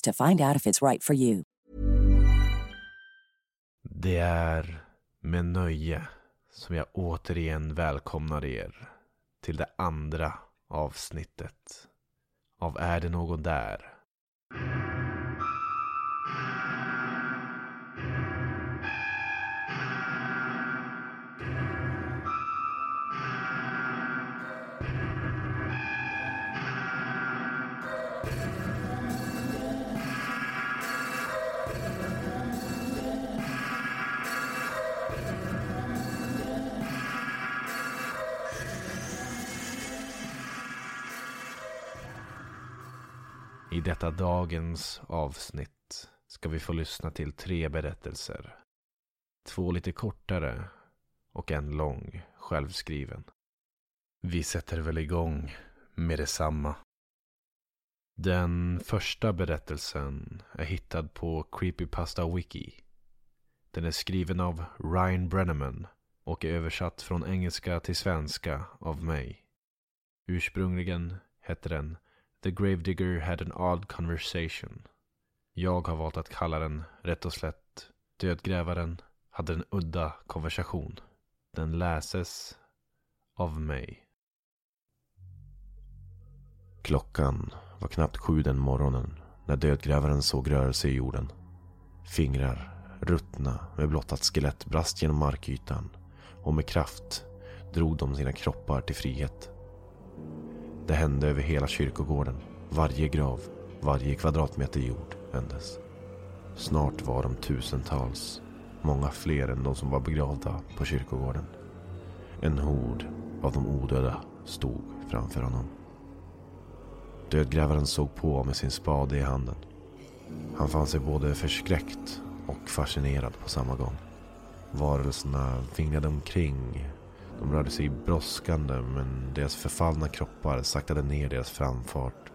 to find out if it's right for you. Det är med nöje som jag återigen välkomnar er till det andra avsnittet av Är det någon där? I detta dagens avsnitt ska vi få lyssna till tre berättelser. Två lite kortare och en lång, självskriven. Vi sätter väl igång med detsamma. Den första berättelsen är hittad på Creepypasta Wiki. Den är skriven av Ryan Brenneman och är översatt från engelska till svenska av mig. Ursprungligen hette den The Gravedigger had an odd conversation. Jag har valt att kalla den rätt och slätt Dödgrävaren hade en udda konversation. Den läses av mig. Klockan var knappt sju den morgonen när dödgrävaren såg rörelse i jorden. Fingrar, ruttna med blottat skelett brast genom markytan och med kraft drog de sina kroppar till frihet. Det hände över hela kyrkogården. Varje grav, varje kvadratmeter jord vändes. Snart var de tusentals. Många fler än de som var begravda på kyrkogården. En hord av de odöda stod framför honom. Dödgrävaren såg på med sin spade i handen. Han fann sig både förskräckt och fascinerad på samma gång. Varelserna vinglade omkring de rörde sig brådskande men deras förfallna kroppar saktade ner deras framfart.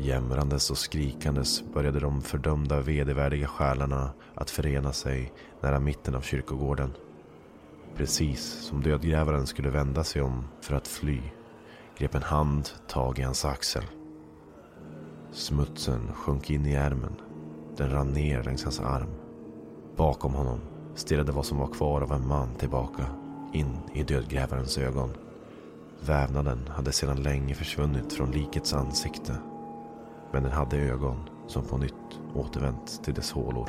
Jämrandes och skrikandes började de fördömda vedervärdiga själarna att förena sig nära mitten av kyrkogården. Precis som dödgrävaren skulle vända sig om för att fly grep en hand tag i hans axel. Smutsen sjönk in i ärmen. Den rann ner längs hans arm. Bakom honom stirrade vad som var kvar av en man tillbaka in i dödgrävarens ögon. Vävnaden hade sedan länge försvunnit från likets ansikte. Men den hade ögon som på nytt återvänt till dess hålor.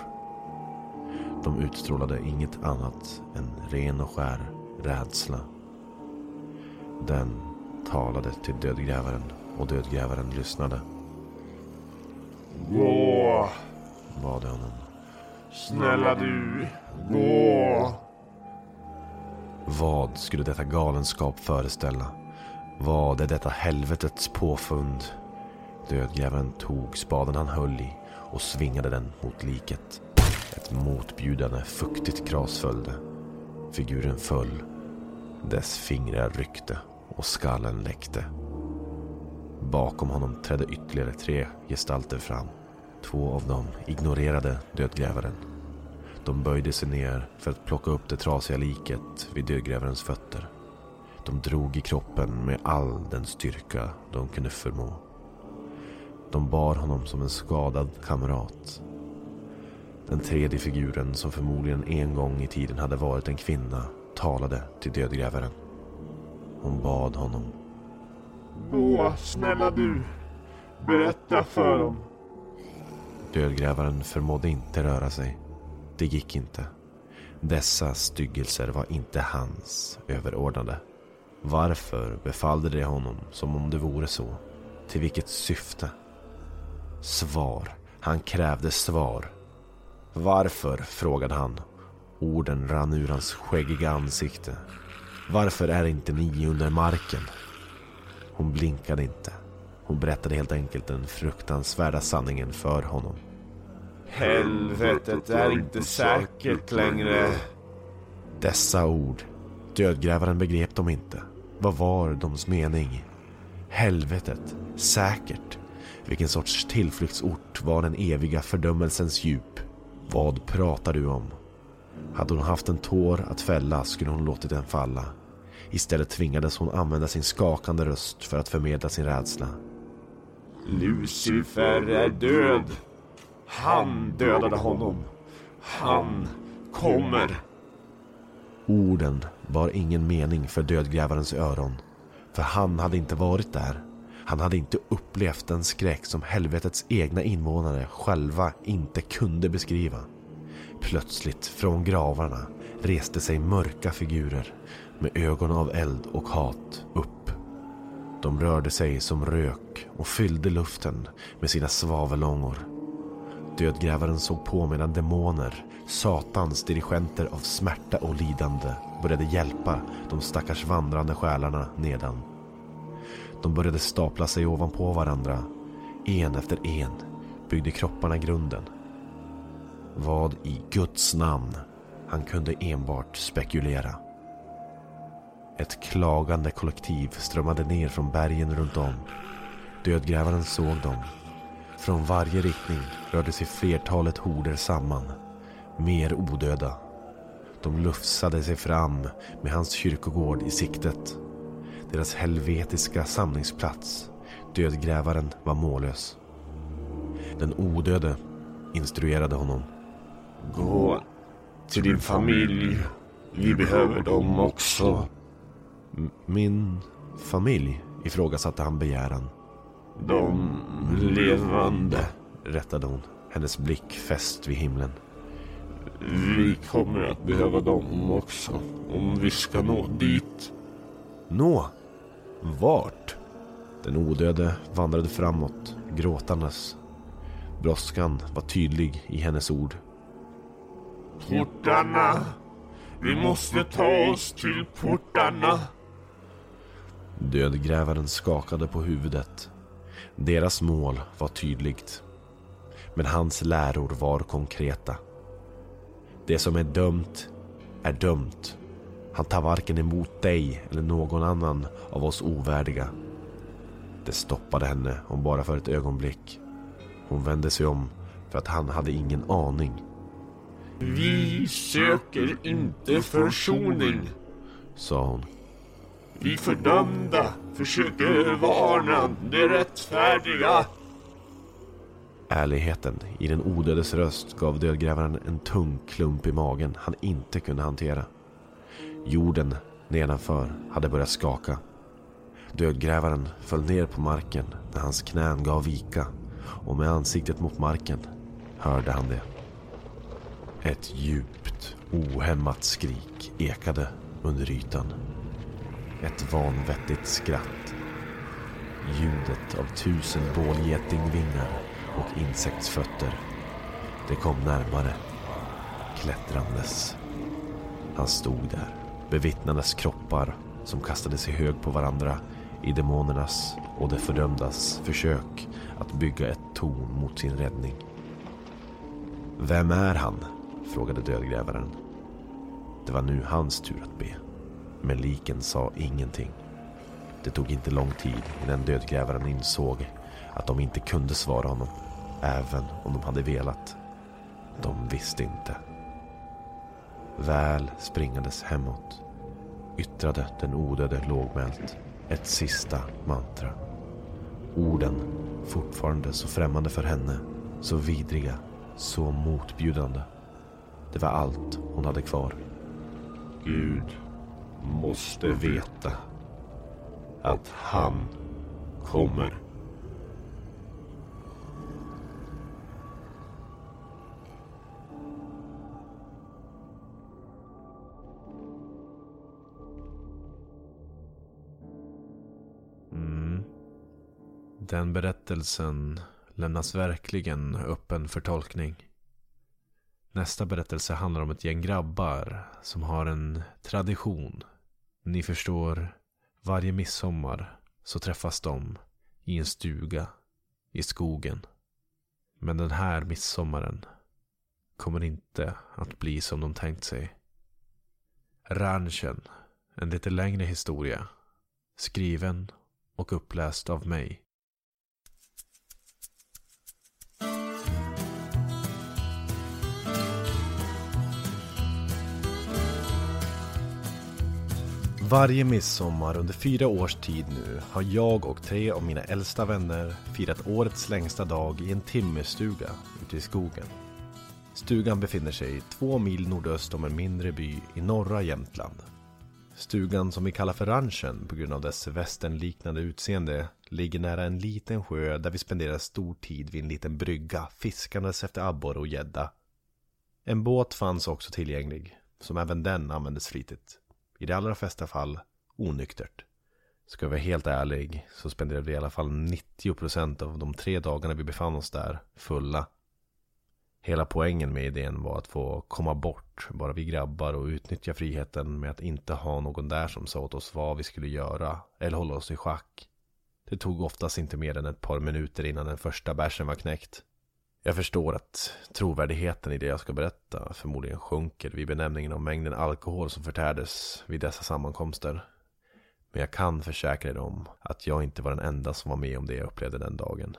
De utstrålade inget annat än ren och skär rädsla. Den talade till dödgrävaren och dödgrävaren lyssnade. Gå, Bad honom. snälla du, gå. Vad skulle detta galenskap föreställa? Vad är detta helvetets påfund? Dödgrävaren tog spaden han höll i och svingade den mot liket. Ett motbjudande fuktigt kras följde. Figuren föll. Dess fingrar ryckte och skallen läckte. Bakom honom trädde ytterligare tre gestalter fram. Två av dem ignorerade dödgrävaren. De böjde sig ner för att plocka upp det trasiga liket vid dödgrävarens fötter. De drog i kroppen med all den styrka de kunde förmå. De bar honom som en skadad kamrat. Den tredje figuren, som förmodligen en gång i tiden hade varit en kvinna, talade till dödgrävaren. Hon bad honom. Gå, snälla du. Berätta för dem. Dödgrävaren förmådde inte röra sig. Det gick inte. Dessa styggelser var inte hans överordnade. Varför befallde de honom som om det vore så? Till vilket syfte? Svar. Han krävde svar. Varför? frågade han. Orden rann ur hans skäggiga ansikte. Varför är inte ni under marken? Hon blinkade inte. Hon berättade helt enkelt den fruktansvärda sanningen för honom. Helvetet är inte säkert längre. Dessa ord. Dödgrävaren begrep dem inte. Vad var dems mening? Helvetet. Säkert. Vilken sorts tillflyktsort var den eviga fördömelsens djup? Vad pratar du om? Hade hon haft en tår att fälla skulle hon låtit den falla. Istället tvingades hon använda sin skakande röst för att förmedla sin rädsla. Lucifer är död. Han dödade honom. Han kommer. Orden bar ingen mening för dödgrävarens öron. För han hade inte varit där. Han hade inte upplevt den skräck som helvetets egna invånare själva inte kunde beskriva. Plötsligt från gravarna reste sig mörka figurer med ögon av eld och hat upp. De rörde sig som rök och fyllde luften med sina svavelångor. Dödgrävaren såg på medan demoner, satans dirigenter av smärta och lidande, började hjälpa de stackars vandrande själarna nedan. De började stapla sig ovanpå varandra. En efter en byggde kropparna grunden. Vad i Guds namn? Han kunde enbart spekulera. Ett klagande kollektiv strömmade ner från bergen runt om. Dödgrävaren såg dem. Från varje riktning rörde sig flertalet horder samman. Mer odöda. De lufsade sig fram med hans kyrkogård i siktet. Deras helvetiska samlingsplats. Dödgrävaren var mållös. Den odöde instruerade honom. Gå till din familj. Vi behöver dem också. Min familj ifrågasatte han begäran. De levande. Rättade hon. Hennes blick fäst vid himlen. Vi kommer att behöva dem också. Om vi ska nå dit. Nå, vart? Den odöde vandrade framåt, gråtandes. Brådskan var tydlig i hennes ord. Portarna. Vi måste ta oss till portarna. Dödgrävaren skakade på huvudet. Deras mål var tydligt. Men hans läror var konkreta. Det som är dömt är dömt. Han tar varken emot dig eller någon annan av oss ovärdiga. Det stoppade henne om bara för ett ögonblick. Hon vände sig om för att han hade ingen aning. Vi söker inte försoning. Sa hon. Vi fördömda försöker varna det rättfärdiga. Ärligheten i den odödes röst gav dödgrävaren en tung klump i magen han inte kunde hantera. Jorden nedanför hade börjat skaka. Dödgrävaren föll ner på marken när hans knän gav vika och med ansiktet mot marken hörde han det. Ett djupt, ohämmat skrik ekade under ytan. Ett vanvettigt skratt. Ljudet av tusen bålgetingvingar och insektsfötter. Det kom närmare, klättrandes. Han stod där, bevittnades kroppar som kastade sig hög på varandra i demonernas och de fördömdas försök att bygga ett torn mot sin räddning. Vem är han? frågade dödgrävaren. Det var nu hans tur att be. Men liken sa ingenting. Det tog inte lång tid innan dödgrävaren insåg att de inte kunde svara honom, även om de hade velat. De visste inte. Väl springandes hemåt yttrade den odöde lågmält ett sista mantra. Orden, fortfarande så främmande för henne, så vidriga, så motbjudande. Det var allt hon hade kvar. Gud måste veta att han kommer. Mm. Den berättelsen lämnas verkligen öppen för tolkning. Nästa berättelse handlar om ett gäng grabbar som har en tradition. Ni förstår, varje midsommar så träffas de i en stuga i skogen. Men den här midsommaren kommer inte att bli som de tänkt sig. Ranchen, en lite längre historia. Skriven och uppläst av mig. Varje midsommar under fyra års tid nu har jag och tre av mina äldsta vänner firat årets längsta dag i en timmerstuga ute i skogen. Stugan befinner sig två mil nordöst om en mindre by i norra Jämtland. Stugan som vi kallar för ranchen på grund av dess västernliknande utseende ligger nära en liten sjö där vi spenderar stor tid vid en liten brygga fiskandes efter abborre och gädda. En båt fanns också tillgänglig, som även den användes flitigt. I de allra flesta fall onyktert. Ska jag vara helt ärlig så spenderade vi i alla fall 90% av de tre dagarna vi befann oss där fulla. Hela poängen med idén var att få komma bort, bara vi grabbar och utnyttja friheten med att inte ha någon där som sa åt oss vad vi skulle göra eller hålla oss i schack. Det tog oftast inte mer än ett par minuter innan den första bärsen var knäckt. Jag förstår att trovärdigheten i det jag ska berätta förmodligen sjunker vid benämningen av mängden alkohol som förtärdes vid dessa sammankomster. Men jag kan försäkra er om att jag inte var den enda som var med om det jag upplevde den dagen.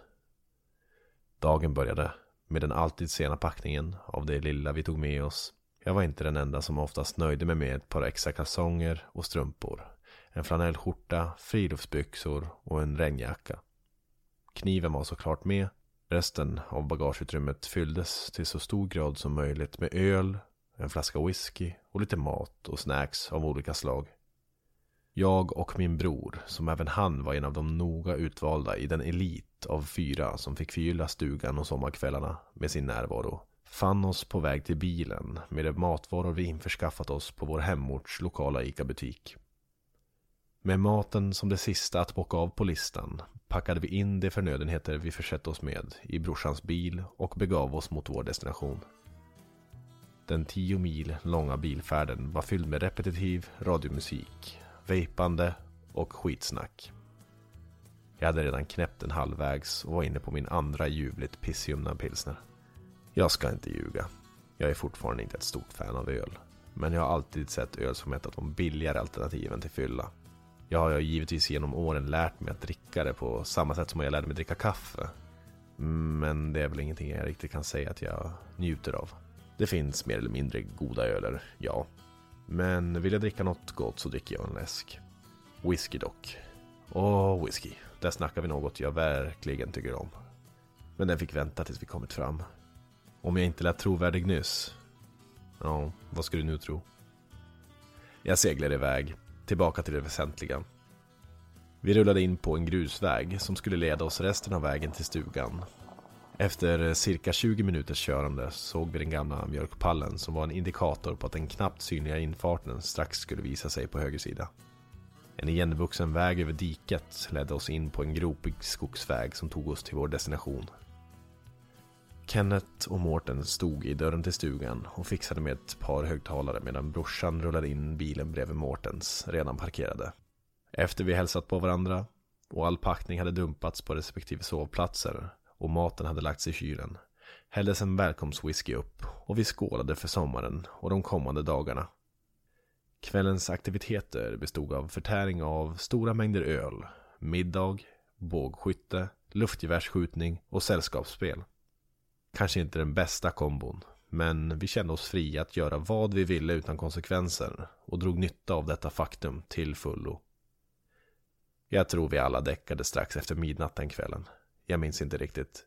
Dagen började med den alltid sena packningen av det lilla vi tog med oss. Jag var inte den enda som oftast nöjde mig med ett par extra kalsonger och strumpor. En flanellskjorta, friluftsbyxor och en regnjacka. Kniven var såklart med Resten av bagageutrymmet fylldes till så stor grad som möjligt med öl, en flaska whisky och lite mat och snacks av olika slag. Jag och min bror, som även han var en av de noga utvalda i den elit av fyra som fick förgylla stugan och sommarkvällarna med sin närvaro, fann oss på väg till bilen med de matvaror vi införskaffat oss på vår hemorts lokala ICA-butik. Med maten som det sista att bocka av på listan packade vi in de förnödenheter vi försett oss med i brorsans bil och begav oss mot vår destination. Den tio mil långa bilfärden var fylld med repetitiv radiomusik, vejpande och skitsnack. Jag hade redan knäppt en halvvägs och var inne på min andra ljuvligt pissljumna pilsner. Jag ska inte ljuga. Jag är fortfarande inte ett stort fan av öl. Men jag har alltid sett öl som ett av de billigare alternativen till fylla. Jag har givetvis genom åren lärt mig att dricka det på samma sätt som jag lärde mig dricka kaffe. Men det är väl ingenting jag riktigt kan säga att jag njuter av. Det finns mer eller mindre goda öler, ja. Men vill jag dricka något gott så dricker jag en läsk. Whisky dock. Åh, whisky. Där snackar vi något jag verkligen tycker om. Men den fick vänta tills vi kommit fram. Om jag inte lät trovärdig nyss. Ja, vad ska du nu tro? Jag seglar iväg tillbaka till det väsentliga. Vi rullade in på en grusväg som skulle leda oss resten av vägen till stugan. Efter cirka 20 minuters körande såg vi den gamla mjölkpallen som var en indikator på att den knappt synliga infarten strax skulle visa sig på höger sida. En igenvuxen väg över diket ledde oss in på en gropig skogsväg som tog oss till vår destination. Kenneth och Mårten stod i dörren till stugan och fixade med ett par högtalare medan brorsan rullade in bilen bredvid Mårtens, redan parkerade. Efter vi hälsat på varandra och all packning hade dumpats på respektive sovplatser och maten hade lagts i kylen hälldes en välkomstwhisky upp och vi skålade för sommaren och de kommande dagarna. Kvällens aktiviteter bestod av förtäring av stora mängder öl, middag, bågskytte, luftgevärsskjutning och sällskapsspel. Kanske inte den bästa kombon, men vi kände oss fria att göra vad vi ville utan konsekvenser och drog nytta av detta faktum till fullo. Jag tror vi alla däckade strax efter midnatt den kvällen. Jag minns inte riktigt.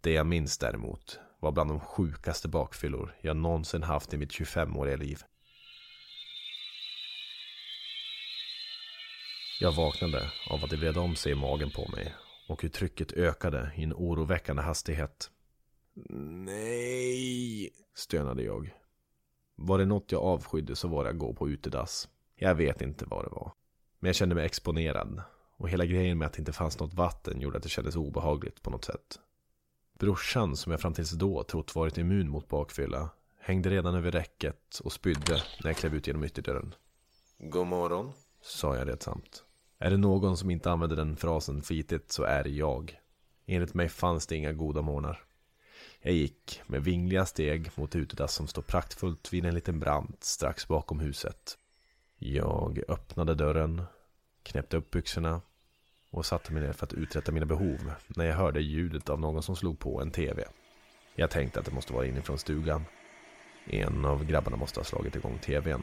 Det jag minns däremot var bland de sjukaste bakfyllor jag någonsin haft i mitt 25-åriga liv. Jag vaknade av att det vred om sig i magen på mig och hur trycket ökade i en oroväckande hastighet. Nej, stönade jag. Var det något jag avskydde så var det att gå på utedass. Jag vet inte vad det var. Men jag kände mig exponerad och hela grejen med att det inte fanns något vatten gjorde att det kändes obehagligt på något sätt. Brorsan, som jag fram tills då trott varit immun mot bakfylla, hängde redan över räcket och spydde när jag klev ut genom ytterdörren. God morgon, sa jag redsamt. Är det någon som inte använder den frasen flitigt så är det jag. Enligt mig fanns det inga goda morgnar. Jag gick med vingliga steg mot utedass som står praktfullt vid en liten brant strax bakom huset. Jag öppnade dörren, knäppte upp byxorna och satte mig ner för att uträtta mina behov när jag hörde ljudet av någon som slog på en TV. Jag tänkte att det måste vara inifrån stugan. En av grabbarna måste ha slagit igång TVn.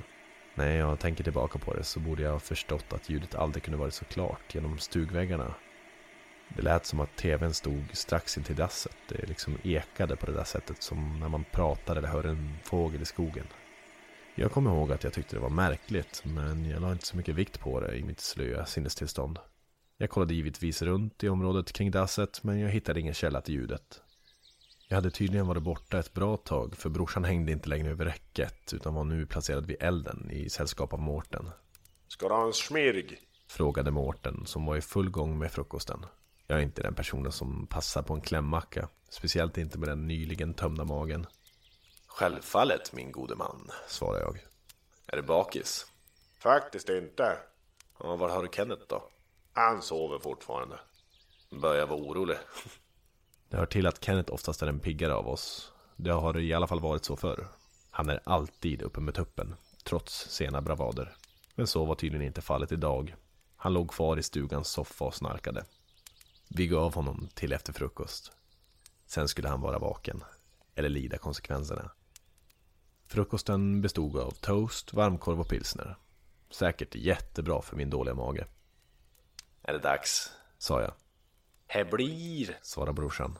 När jag tänker tillbaka på det så borde jag ha förstått att ljudet aldrig kunde varit så klart genom stugväggarna. Det lät som att TVn stod strax intill dasset. Det liksom ekade på det där sättet som när man pratar eller hör en fågel i skogen. Jag kommer ihåg att jag tyckte det var märkligt, men jag la inte så mycket vikt på det i mitt slöa sinnestillstånd. Jag kollade givetvis runt i området kring dasset, men jag hittade ingen källa till ljudet. Jag hade tydligen varit borta ett bra tag, för brorsan hängde inte längre över räcket, utan var nu placerad vid elden i sällskap av Mårten. Ska du ha en smirg? Frågade Mårten, som var i full gång med frukosten. Jag är inte den personen som passar på en klämmacka, speciellt inte med den nyligen tömda magen. Självfallet, min gode man, svarade jag. Är du bakis? Faktiskt inte. Ja, var har du Kenneth då? Han sover fortfarande. Börjar vara orolig. Det hör till att Kenneth oftast är den piggare av oss. Det har i alla fall varit så förr. Han är alltid uppe med tuppen, trots sena bravader. Men så var tydligen inte fallet idag. Han låg kvar i stugans soffa och snarkade. Vi gav honom till efter frukost. Sen skulle han vara vaken, eller lida konsekvenserna. Frukosten bestod av toast, varmkorv och pilsner. Säkert jättebra för min dåliga mage. Är det dags? sa jag. Här blir, svarade brorsan.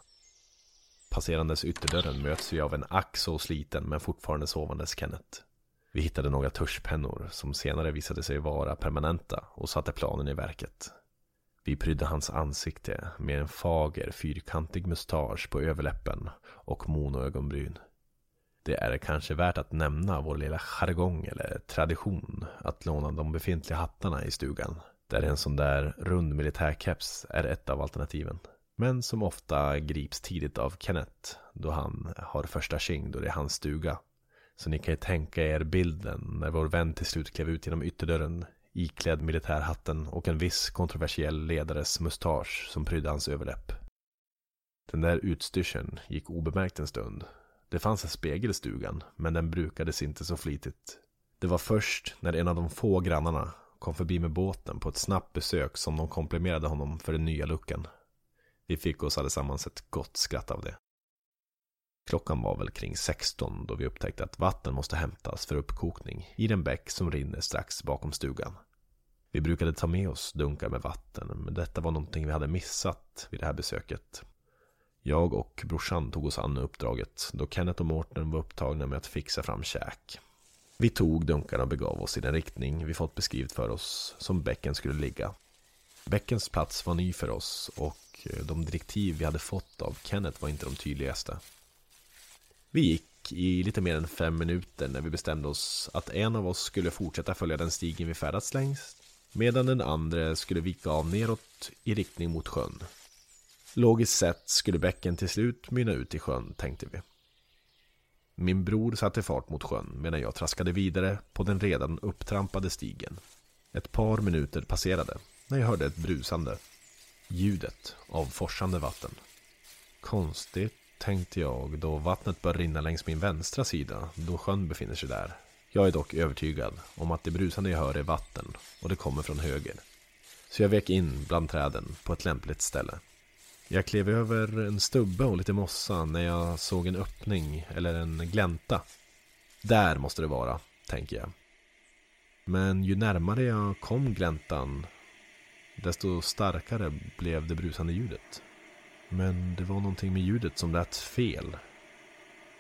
Passerandes ytterdörren möts vi av en ack så sliten men fortfarande sovandes Kenneth. Vi hittade några tuschpennor som senare visade sig vara permanenta och satte planen i verket. Vi prydde hans ansikte med en fager fyrkantig mustasch på överläppen och monoögonbryn. Det är kanske värt att nämna vår lilla jargong eller tradition att låna de befintliga hattarna i stugan. Där en sån där rund militärkeps är ett av alternativen. Men som ofta grips tidigt av Kenneth då han har första tjing då det är hans stuga. Så ni kan ju tänka er bilden när vår vän till slut klev ut genom ytterdörren iklädd militärhatten och en viss kontroversiell ledares mustasch som prydde hans överläpp. Den där utstyrseln gick obemärkt en stund. Det fanns en spegel i stugan, men den brukades inte så flitigt. Det var först när en av de få grannarna kom förbi med båten på ett snabbt besök som de komplimerade honom för den nya luckan. Vi fick oss allesammans ett gott skratt av det. Klockan var väl kring 16 då vi upptäckte att vatten måste hämtas för uppkokning i den bäck som rinner strax bakom stugan. Vi brukade ta med oss dunkar med vatten, men detta var någonting vi hade missat vid det här besöket. Jag och brorsan tog oss an uppdraget då Kenneth och Mårten var upptagna med att fixa fram käk. Vi tog dunkarna och begav oss i den riktning vi fått beskrivet för oss som bäcken skulle ligga. Bäckens plats var ny för oss och de direktiv vi hade fått av Kenneth var inte de tydligaste. Vi gick i lite mer än fem minuter när vi bestämde oss att en av oss skulle fortsätta följa den stigen vi färdats längs medan den andra skulle vika av neråt i riktning mot sjön. Logiskt sett skulle bäcken till slut mynna ut i sjön, tänkte vi. Min bror satte fart mot sjön medan jag traskade vidare på den redan upptrampade stigen. Ett par minuter passerade när jag hörde ett brusande. Ljudet av forsande vatten. Konstigt, tänkte jag då vattnet började rinna längs min vänstra sida då sjön befinner sig där. Jag är dock övertygad om att det brusande jag hör är vatten och det kommer från höger. Så jag vek in bland träden på ett lämpligt ställe. Jag klev över en stubbe och lite mossa när jag såg en öppning eller en glänta. Där måste det vara, tänker jag. Men ju närmare jag kom gläntan, desto starkare blev det brusande ljudet. Men det var någonting med ljudet som lät fel.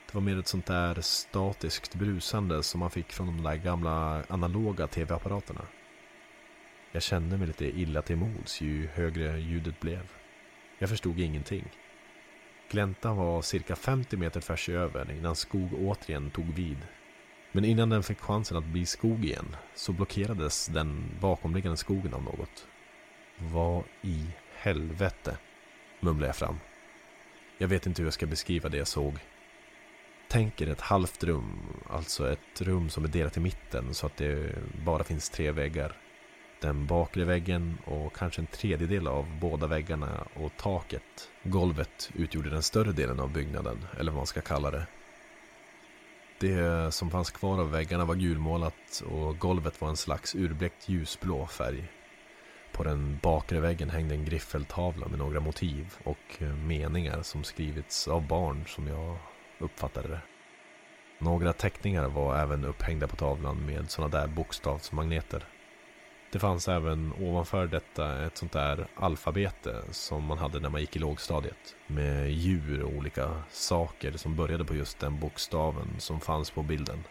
Det var mer ett sånt där statiskt brusande som man fick från de där gamla analoga tv-apparaterna. Jag kände mig lite illa till mods ju högre ljudet blev. Jag förstod ingenting. Gläntan var cirka 50 meter tvärs över innan skog återigen tog vid. Men innan den fick chansen att bli skog igen så blockerades den bakomliggande skogen av något. Vad i helvete? Mumlar jag fram. Jag vet inte hur jag ska beskriva det jag såg. Tänk er ett halvt rum, alltså ett rum som är delat i mitten så att det bara finns tre väggar. Den bakre väggen och kanske en tredjedel av båda väggarna och taket. Golvet utgjorde den större delen av byggnaden, eller vad man ska kalla det. Det som fanns kvar av väggarna var gulmålat och golvet var en slags urblekt ljusblå färg. På den bakre väggen hängde en griffeltavla med några motiv och eh, meningar som skrivits av barn som jag uppfattade det. Några teckningar var även upphängda på tavlan med sådana där bokstavsmagneter. Det fanns även ovanför detta ett sånt där alfabete som man hade när man gick i lågstadiet. Med djur och olika saker som började på just den bokstaven som fanns på bilden.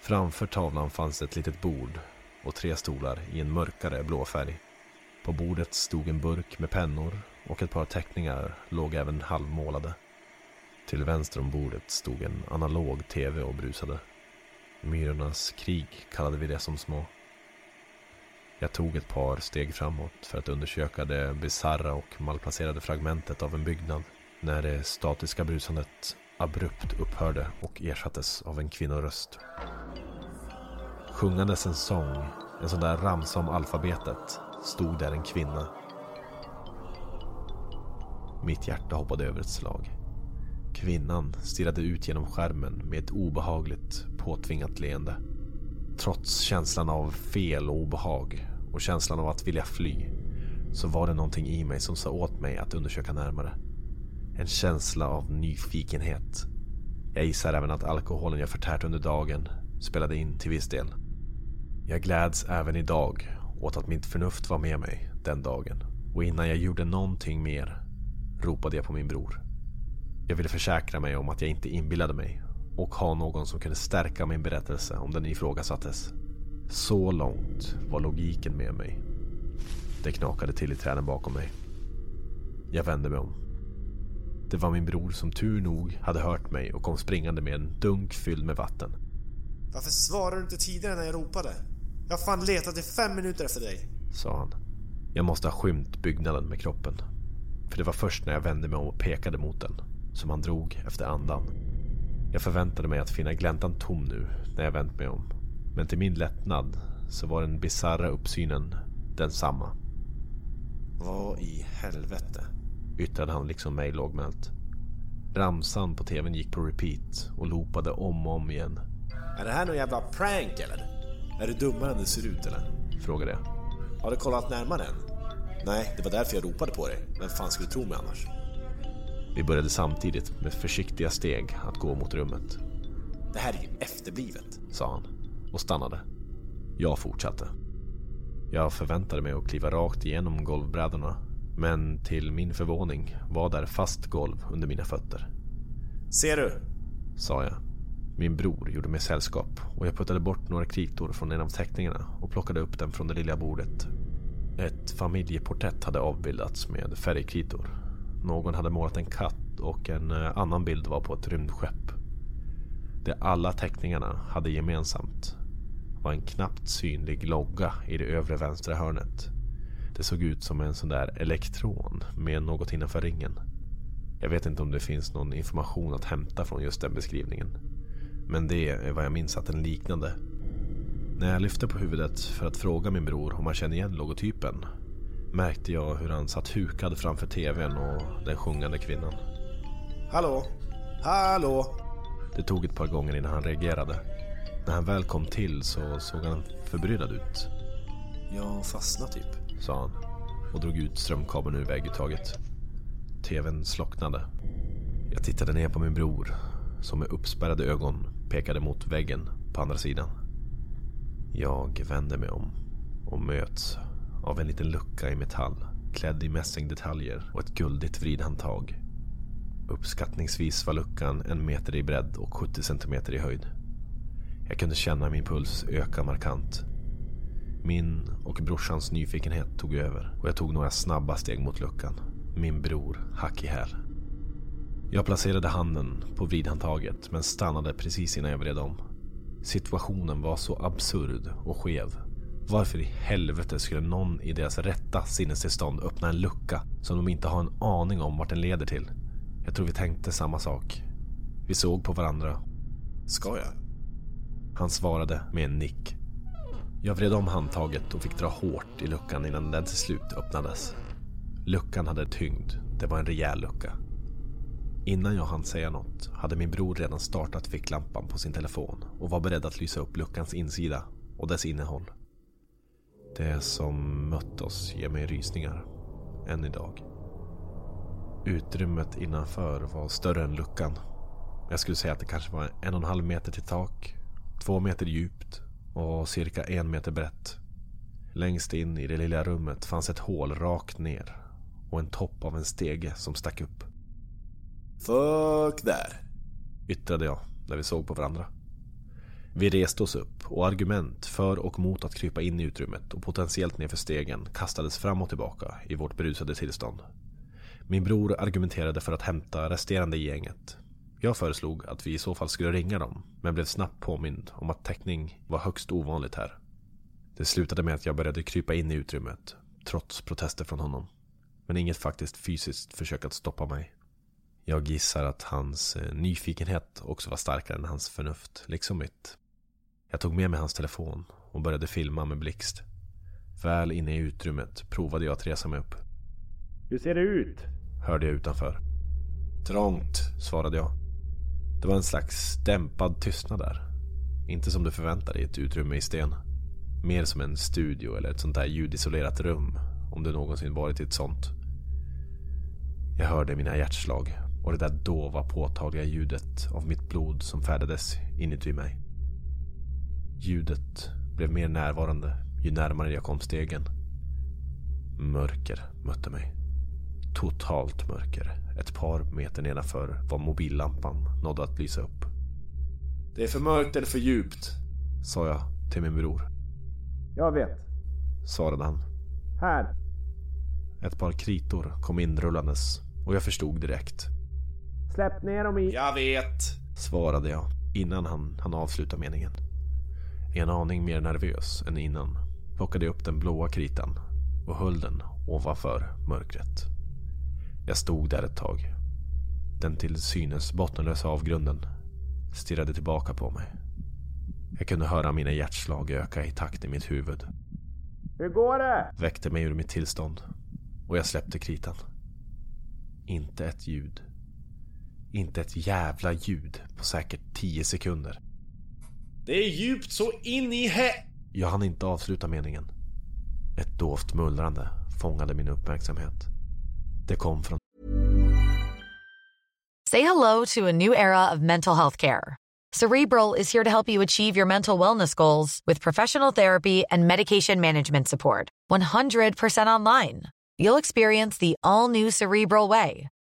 Framför tavlan fanns ett litet bord och tre stolar i en mörkare blå färg. På bordet stod en burk med pennor och ett par teckningar låg även halvmålade. Till vänster om bordet stod en analog tv och brusade. Myrornas krig kallade vi det som små. Jag tog ett par steg framåt för att undersöka det bizarra och malplacerade fragmentet av en byggnad när det statiska brusandet abrupt upphörde och ersattes av en kvinnoröst. Sjungandes en sång, en sån där ramsa om alfabetet, stod där en kvinna. Mitt hjärta hoppade över ett slag. Kvinnan stirrade ut genom skärmen med ett obehagligt påtvingat leende. Trots känslan av fel och obehag och känslan av att vilja fly så var det någonting i mig som sa åt mig att undersöka närmare. En känsla av nyfikenhet. Jag gissar även att alkoholen jag förtärt under dagen spelade in till viss del. Jag gläds även idag åt att mitt förnuft var med mig den dagen och innan jag gjorde någonting mer ropade jag på min bror. Jag ville försäkra mig om att jag inte inbillade mig och ha någon som kunde stärka min berättelse om den ifrågasattes. Så långt var logiken med mig. Det knakade till i träden bakom mig. Jag vände mig om. Det var min bror som tur nog hade hört mig och kom springande med en dunk fylld med vatten. Varför svarade du inte tidigare när jag ropade? Jag har fan letat i fem minuter efter dig. Sa han. Jag måste ha skymt byggnaden med kroppen. För det var först när jag vände mig om och pekade mot den som han drog efter andan. Jag förväntade mig att finna gläntan tom nu när jag vänt mig om. Men till min lättnad så var den bizarra uppsynen densamma. Vad i helvete? Yttrade han liksom mig lågmält. Ramsan på tvn gick på repeat och loopade om och om igen. Är det här någon jävla prank eller? Är du dummare än det ser ut eller? Frågade jag. Har du kollat närmare än? Nej, det var därför jag ropade på dig. Vem fan skulle tro mig annars? Vi började samtidigt med försiktiga steg att gå mot rummet. Det här är ju efterblivet, sa han och stannade. Jag fortsatte. Jag förväntade mig att kliva rakt igenom golvbrädorna men till min förvåning var där fast golv under mina fötter. Ser du? Sa jag. Min bror gjorde mig sällskap och jag puttade bort några kritor från en av teckningarna och plockade upp den från det lilla bordet. Ett familjeporträtt hade avbildats med färgkritor. Någon hade målat en katt och en eh, annan bild var på ett rymdskepp. Det alla teckningarna hade gemensamt var en knappt synlig logga i det övre vänstra hörnet. Det såg ut som en sån där elektron med något innanför ringen. Jag vet inte om det finns någon information att hämta från just den beskrivningen. Men det är vad jag minns att den liknade. När jag lyfte på huvudet för att fråga min bror om han kände igen logotypen märkte jag hur han satt hukad framför tvn och den sjungande kvinnan. Hallå? Hallå? Det tog ett par gånger innan han reagerade. När han väl kom till så såg han förbryllad ut. Jag fastnade typ. Sa han och drog ut strömkabeln ur vägguttaget. TVn slocknade. Jag tittade ner på min bror som med uppspärrade ögon pekade mot väggen på andra sidan. Jag vände mig om och möts av en liten lucka i metall klädd i mässingdetaljer och ett guldigt vridhandtag. Uppskattningsvis var luckan en meter i bredd och 70 centimeter i höjd. Jag kunde känna min puls öka markant. Min och brorsans nyfikenhet tog över och jag tog några snabba steg mot luckan. Min bror hack i häl. Jag placerade handen på vridhandtaget men stannade precis innan jag vred om. Situationen var så absurd och skev Varför i helvete skulle någon i deras rätta sinnestillstånd öppna en lucka som de inte har en aning om vart den leder till? Jag tror vi tänkte samma sak. Vi såg på varandra. Ska jag? Han svarade med en nick. Jag vred om handtaget och fick dra hårt i luckan innan den till slut öppnades. Luckan hade tyngd. Det var en rejäl lucka. Innan jag hann säga något hade min bror redan startat ficklampan på sin telefon och var beredd att lysa upp luckans insida och dess innehåll. Det som mött oss ger mig rysningar. Än idag. Utrymmet innanför var större än luckan. Jag skulle säga att det kanske var en och en halv meter till tak, två meter djupt och cirka en meter brett. Längst in i det lilla rummet fanns ett hål rakt ner och en topp av en stege som stack upp. Fuck där. Yttrade jag när vi såg på varandra. Vi reste oss upp och argument för och mot att krypa in i utrymmet och potentiellt nerför stegen kastades fram och tillbaka i vårt berusade tillstånd. Min bror argumenterade för att hämta resterande i gänget. Jag föreslog att vi i så fall skulle ringa dem, men blev snabbt påmind om att täckning var högst ovanligt här. Det slutade med att jag började krypa in i utrymmet, trots protester från honom. Men inget faktiskt fysiskt försök att stoppa mig. Jag gissar att hans eh, nyfikenhet också var starkare än hans förnuft, liksom mitt. Jag tog med mig hans telefon och började filma med blixt. Väl inne i utrymmet provade jag att resa mig upp. Hur ser det ut? Hörde jag utanför. Trångt, svarade jag. Det var en slags dämpad tystnad där. Inte som du förväntar dig i ett utrymme i sten. Mer som en studio eller ett sånt där ljudisolerat rum. Om du någonsin varit i ett sånt. Jag hörde mina hjärtslag och det där dova påtagliga ljudet av mitt blod som färdades inuti mig. Ljudet blev mer närvarande ju närmare jag kom stegen. Mörker mötte mig. Totalt mörker. Ett par meter nedanför var mobillampan nådde att lysa upp. Det är för mörkt eller för djupt. Sa jag till min bror. Jag vet. Svarade han. Här. Ett par kritor kom inrullandes och jag förstod direkt. Släpp ner dem i... Jag vet. Svarade jag innan han han avsluta meningen. En aning mer nervös än innan plockade jag upp den blåa kritan och höll den ovanför mörkret. Jag stod där ett tag. Den till synes bottenlösa avgrunden stirrade tillbaka på mig. Jag kunde höra mina hjärtslag öka i takt i mitt huvud. Hur går det? Väckte mig ur mitt tillstånd och jag släppte kritan. Inte ett ljud. Inte ett jävla ljud på säkert tio sekunder. Det är djupt så in i he... Jag hann inte avsluta meningen. Ett dovt mullrande fångade min uppmärksamhet. Det kom från... Say hello to a new era of mental health care. Cerebral is here to help you achieve your mental wellness goals with professional therapy and medication management support. 100% online. You'll experience the all new Cerebral Way,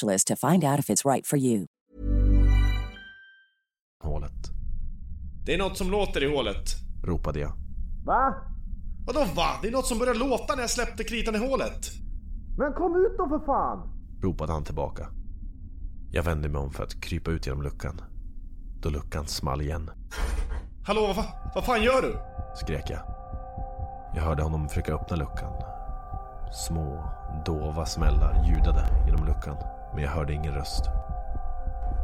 specialist to find out if it's right for you. Hålet. Det är något som låter i hålet. Ropade jag. Va? Vadå va? Det är något som började låta när jag släppte kritan i hålet. Men kom ut då för fan! Ropade han tillbaka. Jag vände mig om för att krypa ut genom luckan. Då luckan small igen. Hallå, vad, fa- vad fan gör du? Skrek jag. Jag hörde honom försöka öppna luckan. Små, dova smällar ljudade genom luckan. Men jag hörde ingen röst.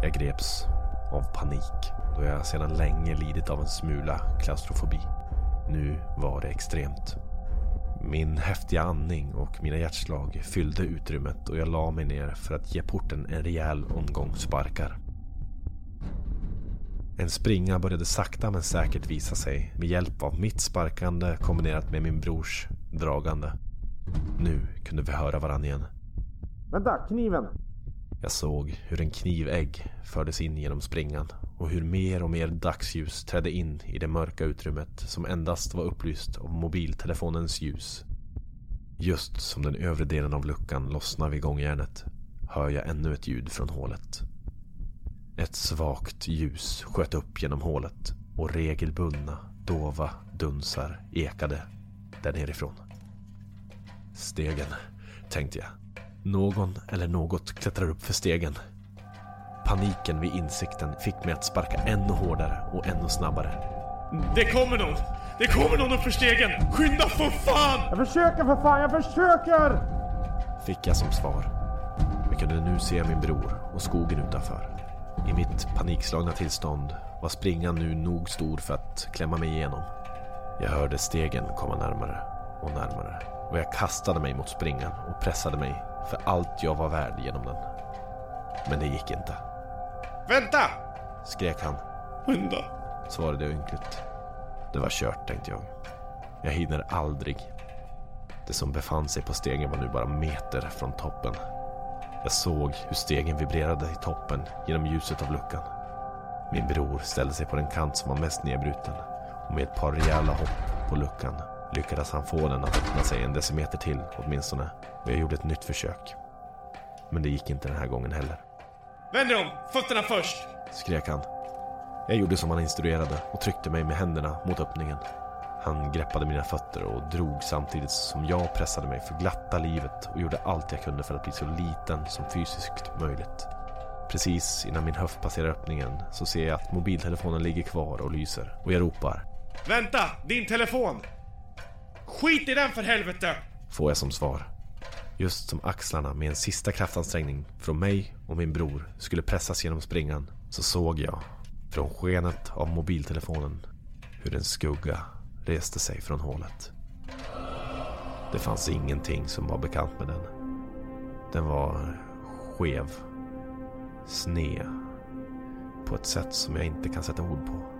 Jag greps av panik då jag sedan länge lidit av en smula klaustrofobi. Nu var det extremt. Min häftiga andning och mina hjärtslag fyllde utrymmet och jag la mig ner för att ge porten en rejäl omgång sparkar. En springa började sakta men säkert visa sig med hjälp av mitt sparkande kombinerat med min brors dragande. Nu kunde vi höra varandra igen. Vänta, kniven! Jag såg hur en knivägg fördes in genom springan och hur mer och mer dagsljus trädde in i det mörka utrymmet som endast var upplyst av mobiltelefonens ljus. Just som den övre delen av luckan lossnar vid gångjärnet hör jag ännu ett ljud från hålet. Ett svagt ljus sköt upp genom hålet och regelbundna, dova dunsar ekade där nerifrån. Stegen, tänkte jag. Någon eller något klättrar upp för stegen. Paniken vid insikten fick mig att sparka ännu hårdare och ännu snabbare. Det kommer någon! Det kommer någon upp för stegen! Skynda för fan! Jag försöker för fan, jag försöker! Fick jag som svar. Jag kunde nu se min bror och skogen utanför. I mitt panikslagna tillstånd var springan nu nog stor för att klämma mig igenom. Jag hörde stegen komma närmare och närmare och jag kastade mig mot springan och pressade mig för allt jag var värd genom den. Men det gick inte. Vänta! Skrek han, Skynda. svarade jag ynkligt. Det var kört, tänkte jag. Jag hinner aldrig. Det som befann sig på stegen var nu bara meter från toppen. Jag såg hur stegen vibrerade i toppen genom ljuset av luckan. Min bror ställde sig på den kant som var mest nedbruten och med ett par rejäla hopp på luckan lyckades han få den att öppna sig en decimeter till åtminstone och jag gjorde ett nytt försök. Men det gick inte den här gången heller. Vänd dig om! Fötterna först! skrek han. Jag gjorde som han instruerade och tryckte mig med händerna mot öppningen. Han greppade mina fötter och drog samtidigt som jag pressade mig för glatta livet och gjorde allt jag kunde för att bli så liten som fysiskt möjligt. Precis innan min höft passerar öppningen så ser jag att mobiltelefonen ligger kvar och lyser och jag ropar. Vänta! Din telefon! Skit i den för helvete! Får jag som svar. Just som axlarna med en sista kraftansträngning från mig och min bror skulle pressas genom springan så såg jag från skenet av mobiltelefonen hur en skugga reste sig från hålet. Det fanns ingenting som var bekant med den. Den var skev, sned, på ett sätt som jag inte kan sätta ord på.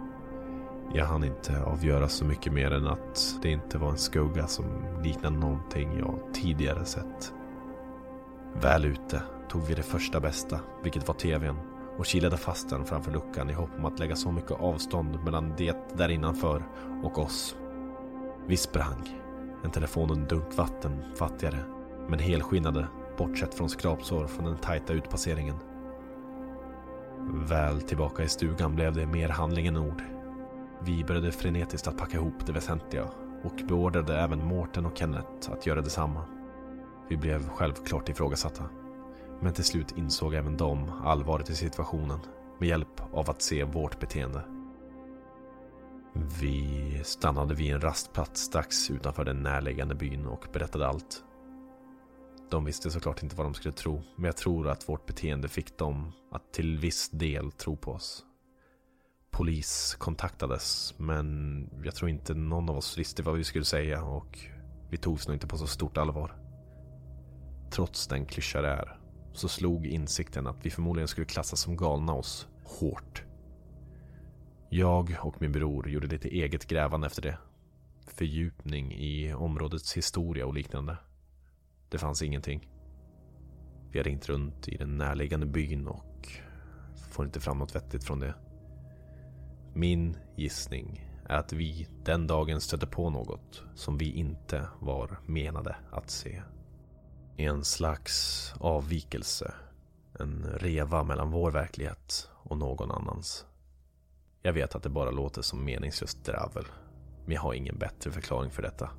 Jag hann inte avgöra så mycket mer än att det inte var en skugga som liknade någonting jag tidigare sett. Väl ute tog vi det första bästa, vilket var tvn, och kilade fast den framför luckan i hopp om att lägga så mycket avstånd mellan det där innanför och oss. Vi sprang, en telefon och en dunk vatten fattigare, men helskinnade, bortsett från skrapsår från den tajta utpasseringen. Väl tillbaka i stugan blev det mer handling än ord. Vi började frenetiskt att packa ihop det väsentliga och beordrade även Mårten och Kenneth att göra detsamma. Vi blev självklart ifrågasatta. Men till slut insåg även de allvaret i situationen med hjälp av att se vårt beteende. Vi stannade vid en rastplats strax utanför den närliggande byn och berättade allt. De visste såklart inte vad de skulle tro, men jag tror att vårt beteende fick dem att till viss del tro på oss. Polis kontaktades, men jag tror inte någon av oss visste vad vi skulle säga och vi togs nog inte på så stort allvar. Trots den klyscha det är, så slog insikten att vi förmodligen skulle klassas som galna oss hårt. Jag och min bror gjorde lite eget grävande efter det. Fördjupning i områdets historia och liknande. Det fanns ingenting. Vi har ringt runt i den närliggande byn och får inte fram något vettigt från det. Min gissning är att vi den dagen stötte på något som vi inte var menade att se. En slags avvikelse. En reva mellan vår verklighet och någon annans. Jag vet att det bara låter som meningslöst dravel. Men jag har ingen bättre förklaring för detta.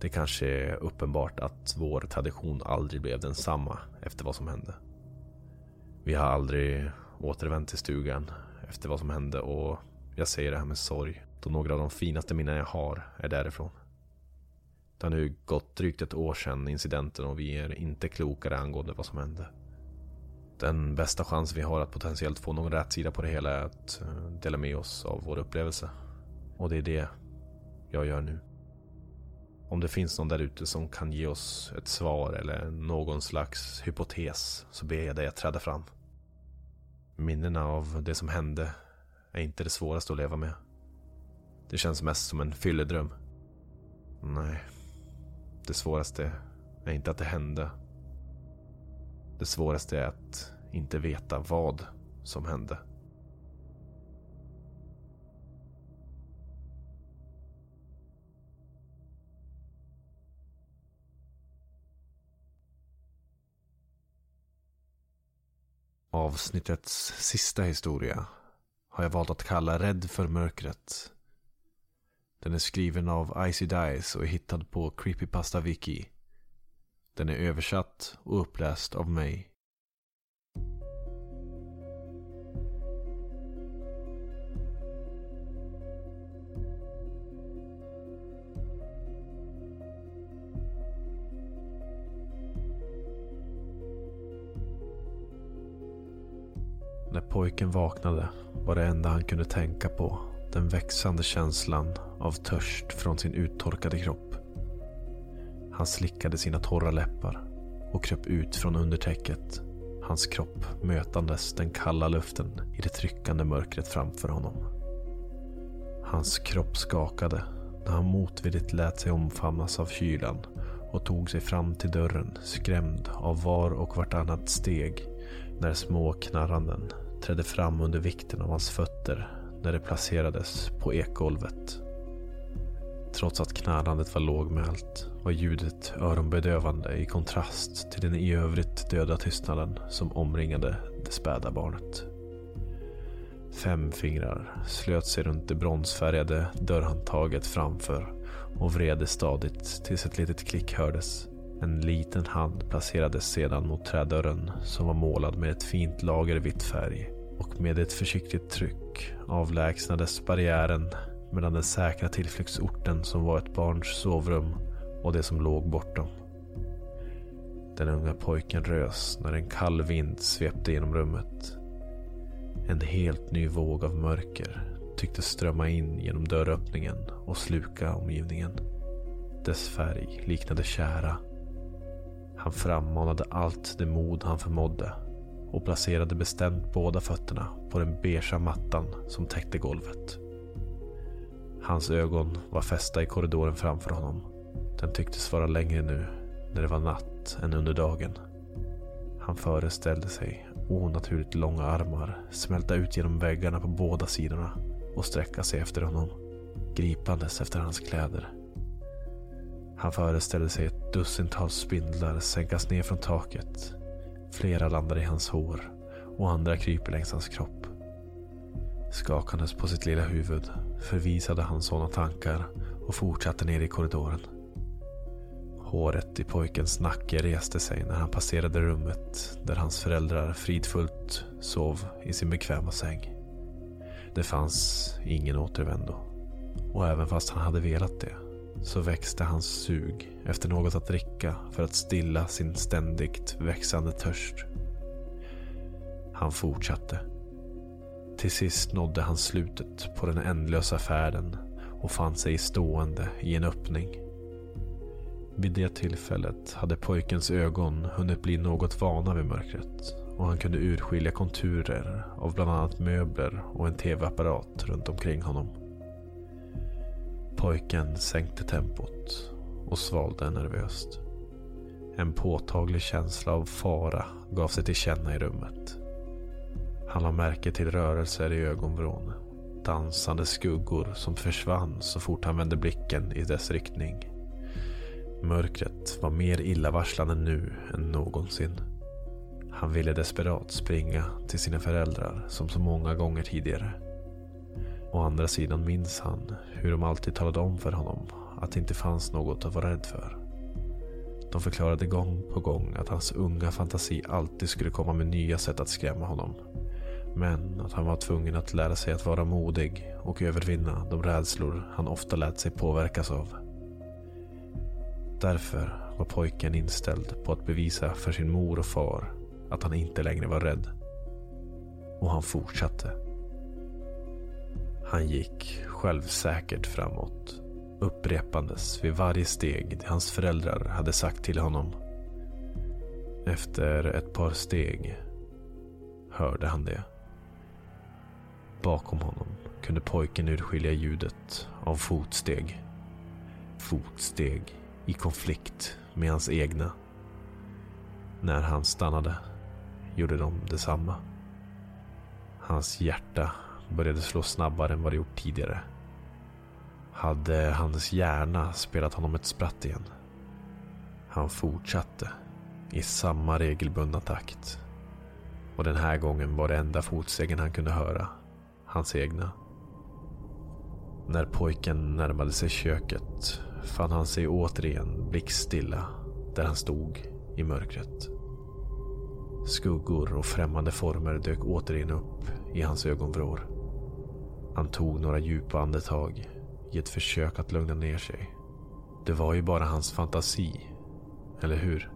Det kanske är uppenbart att vår tradition aldrig blev densamma efter vad som hände. Vi har aldrig återvänt till stugan efter vad som hände och jag säger det här med sorg då några av de finaste minnen jag har är därifrån. Det har nu gått drygt ett år sedan incidenten och vi är inte klokare angående vad som hände. Den bästa chans vi har att potentiellt få någon rätsida på det hela är att eh, dela med oss av vår upplevelse. Och det är det jag gör nu. Om det finns någon där ute som kan ge oss ett svar eller någon slags hypotes så ber jag dig att träda fram. Minnena av det som hände är inte det svåraste att leva med. Det känns mest som en fylledröm. Nej, det svåraste är inte att det hände. Det svåraste är att inte veta vad som hände. Avsnittets sista historia har jag valt att kalla Rädd för mörkret. Den är skriven av Icy Dice och är hittad på Creepypasta Wiki. Den är översatt och uppläst av mig. Pojken vaknade var det enda han kunde tänka på den växande känslan av törst från sin uttorkade kropp. Han slickade sina torra läppar och kröp ut från undertäcket. Hans kropp mötandes den kalla luften i det tryckande mörkret framför honom. Hans kropp skakade när han motvilligt lät sig omfamnas av kylan och tog sig fram till dörren skrämd av var och vartannat steg när små knarranden trädde fram under vikten av hans fötter när det placerades på ekgolvet. Trots att knarrandet var lågmält var ljudet öronbedövande i kontrast till den i övrigt döda tystnaden som omringade det späda barnet. Fem fingrar slöt sig runt det bronsfärgade dörrhandtaget framför och vred stadigt tills ett litet klick hördes. En liten hand placerades sedan mot trädörren som var målad med ett fint lager vitt färg och med ett försiktigt tryck avlägsnades barriären mellan den säkra tillflyktsorten som var ett barns sovrum och det som låg bortom. Den unga pojken rös när en kall vind svepte genom rummet. En helt ny våg av mörker tycktes strömma in genom dörröppningen och sluka omgivningen. Dess färg liknade kära. Han frammanade allt det mod han förmådde och placerade bestämt båda fötterna på den beiga mattan som täckte golvet. Hans ögon var fästa i korridoren framför honom. Den tycktes vara längre nu när det var natt än under dagen. Han föreställde sig onaturligt långa armar smälta ut genom väggarna på båda sidorna och sträcka sig efter honom, gripandes efter hans kläder. Han föreställde sig ett dussintals spindlar sänkas ner från taket. Flera landar i hans hår och andra kryper längs hans kropp. Skakandes på sitt lilla huvud förvisade han sådana tankar och fortsatte ner i korridoren. Håret i pojkens nacke reste sig när han passerade rummet där hans föräldrar fridfullt sov i sin bekväma säng. Det fanns ingen återvändo. Och även fast han hade velat det så växte hans sug efter något att dricka för att stilla sin ständigt växande törst. Han fortsatte. Till sist nådde han slutet på den ändlösa färden och fann sig stående i en öppning. Vid det tillfället hade pojkens ögon hunnit bli något vana vid mörkret och han kunde urskilja konturer av bland annat möbler och en tv-apparat runt omkring honom. Pojken sänkte tempot och svalde nervöst. En påtaglig känsla av fara gav sig till känna i rummet. Han la märke till rörelser i ögonvrån. Dansande skuggor som försvann så fort han vände blicken i dess riktning. Mörkret var mer illavarslande nu än någonsin. Han ville desperat springa till sina föräldrar som så många gånger tidigare. Å andra sidan minns han hur de alltid talade om för honom att det inte fanns något att vara rädd för. De förklarade gång på gång att hans unga fantasi alltid skulle komma med nya sätt att skrämma honom. Men att han var tvungen att lära sig att vara modig och övervinna de rädslor han ofta lät sig påverkas av. Därför var pojken inställd på att bevisa för sin mor och far att han inte längre var rädd. Och han fortsatte. Han gick självsäkert framåt, upprepandes vid varje steg det hans föräldrar hade sagt till honom. Efter ett par steg hörde han det. Bakom honom kunde pojken urskilja ljudet av fotsteg. Fotsteg i konflikt med hans egna. När han stannade gjorde de detsamma. Hans hjärta började slå snabbare än vad det gjort tidigare. Hade hans hjärna spelat honom ett spratt igen? Han fortsatte i samma regelbundna takt. Och den här gången var det enda fotstegen han kunde höra hans egna. När pojken närmade sig köket fann han sig återigen blickstilla där han stod i mörkret. Skuggor och främmande former dök återigen upp i hans ögonvrår. Han tog några djupa andetag i ett försök att lugna ner sig. Det var ju bara hans fantasi, eller hur?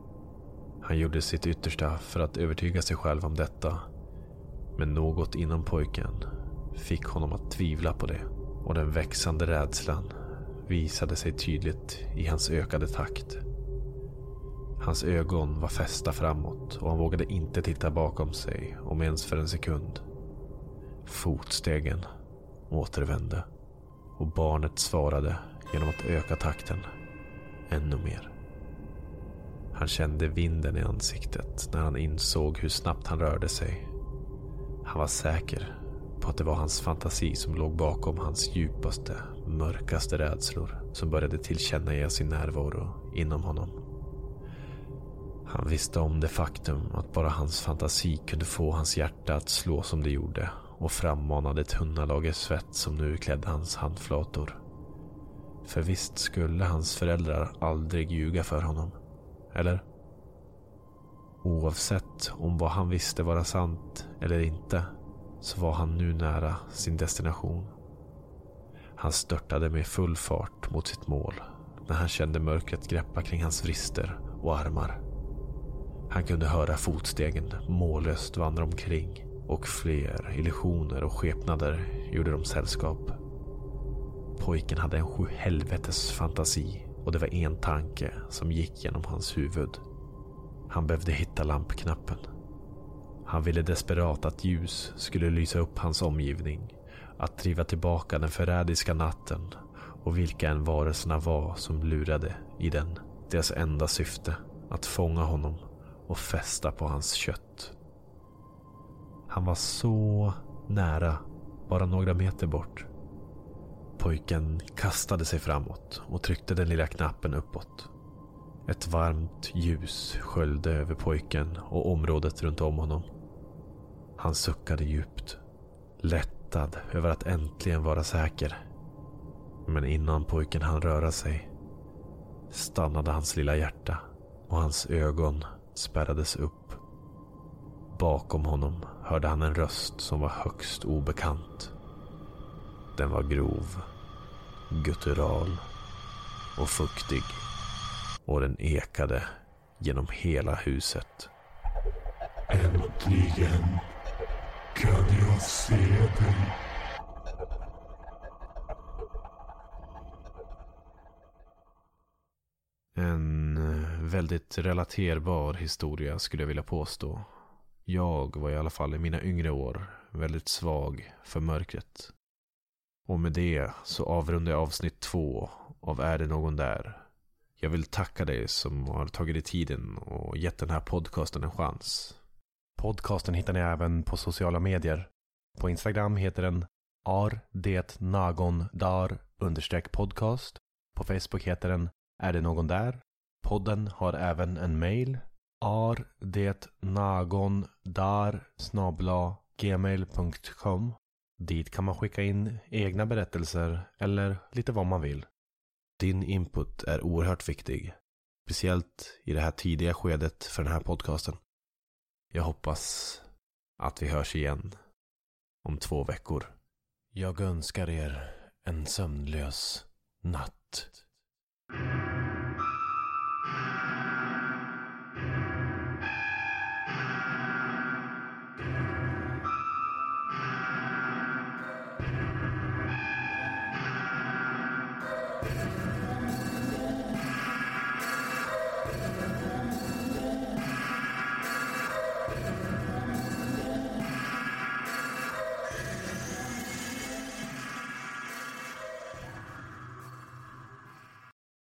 Han gjorde sitt yttersta för att övertyga sig själv om detta. Men något inom pojken fick honom att tvivla på det. Och den växande rädslan visade sig tydligt i hans ökade takt. Hans ögon var fästa framåt och han vågade inte titta bakom sig om ens för en sekund. Fotstegen återvände och barnet svarade genom att öka takten ännu mer. Han kände vinden i ansiktet när han insåg hur snabbt han rörde sig. Han var säker på att det var hans fantasi som låg bakom hans djupaste, mörkaste rädslor som började tillkännage sin närvaro inom honom. Han visste om det faktum att bara hans fantasi kunde få hans hjärta att slå som det gjorde och frammanade ett tunna lager svett som nu klädde hans handflator. För visst skulle hans föräldrar aldrig ljuga för honom. Eller? Oavsett om vad han visste vara sant eller inte så var han nu nära sin destination. Han störtade med full fart mot sitt mål när han kände mörkret greppa kring hans vrister och armar. Han kunde höra fotstegen mållöst vandra omkring och fler illusioner och skepnader gjorde dem sällskap. Pojken hade en sjuhelvetes fantasi och det var en tanke som gick genom hans huvud. Han behövde hitta lampknappen. Han ville desperat att ljus skulle lysa upp hans omgivning. Att driva tillbaka den förrädiska natten och vilka än varelserna var som lurade i den. Deras enda syfte att fånga honom och fästa på hans kött. Han var så nära, bara några meter bort. Pojken kastade sig framåt och tryckte den lilla knappen uppåt. Ett varmt ljus sköljde över pojken och området runt om honom. Han suckade djupt, lättad över att äntligen vara säker. Men innan pojken hann röra sig stannade hans lilla hjärta och hans ögon spärrades upp. Bakom honom hörde han en röst som var högst obekant. Den var grov, guttural och fuktig och den ekade genom hela huset. Äntligen kan jag se dig. En eh, väldigt relaterbar historia skulle jag vilja påstå. Jag var i alla fall i mina yngre år väldigt svag för mörkret. Och med det så avrundar jag avsnitt två av Är det någon där? Jag vill tacka dig som har tagit dig tiden och gett den här podcasten en chans. Podcasten hittar ni även på sociala medier. På Instagram heter den Ar Det Nagon Dar-Podcast. På Facebook heter den Är det någon där? Podden har även en mail Ar det nagon dar snabla gmail.com Dit kan man skicka in egna berättelser eller lite vad man vill. Din input är oerhört viktig. Speciellt i det här tidiga skedet för den här podcasten. Jag hoppas att vi hörs igen om två veckor. Jag önskar er en sömnlös natt.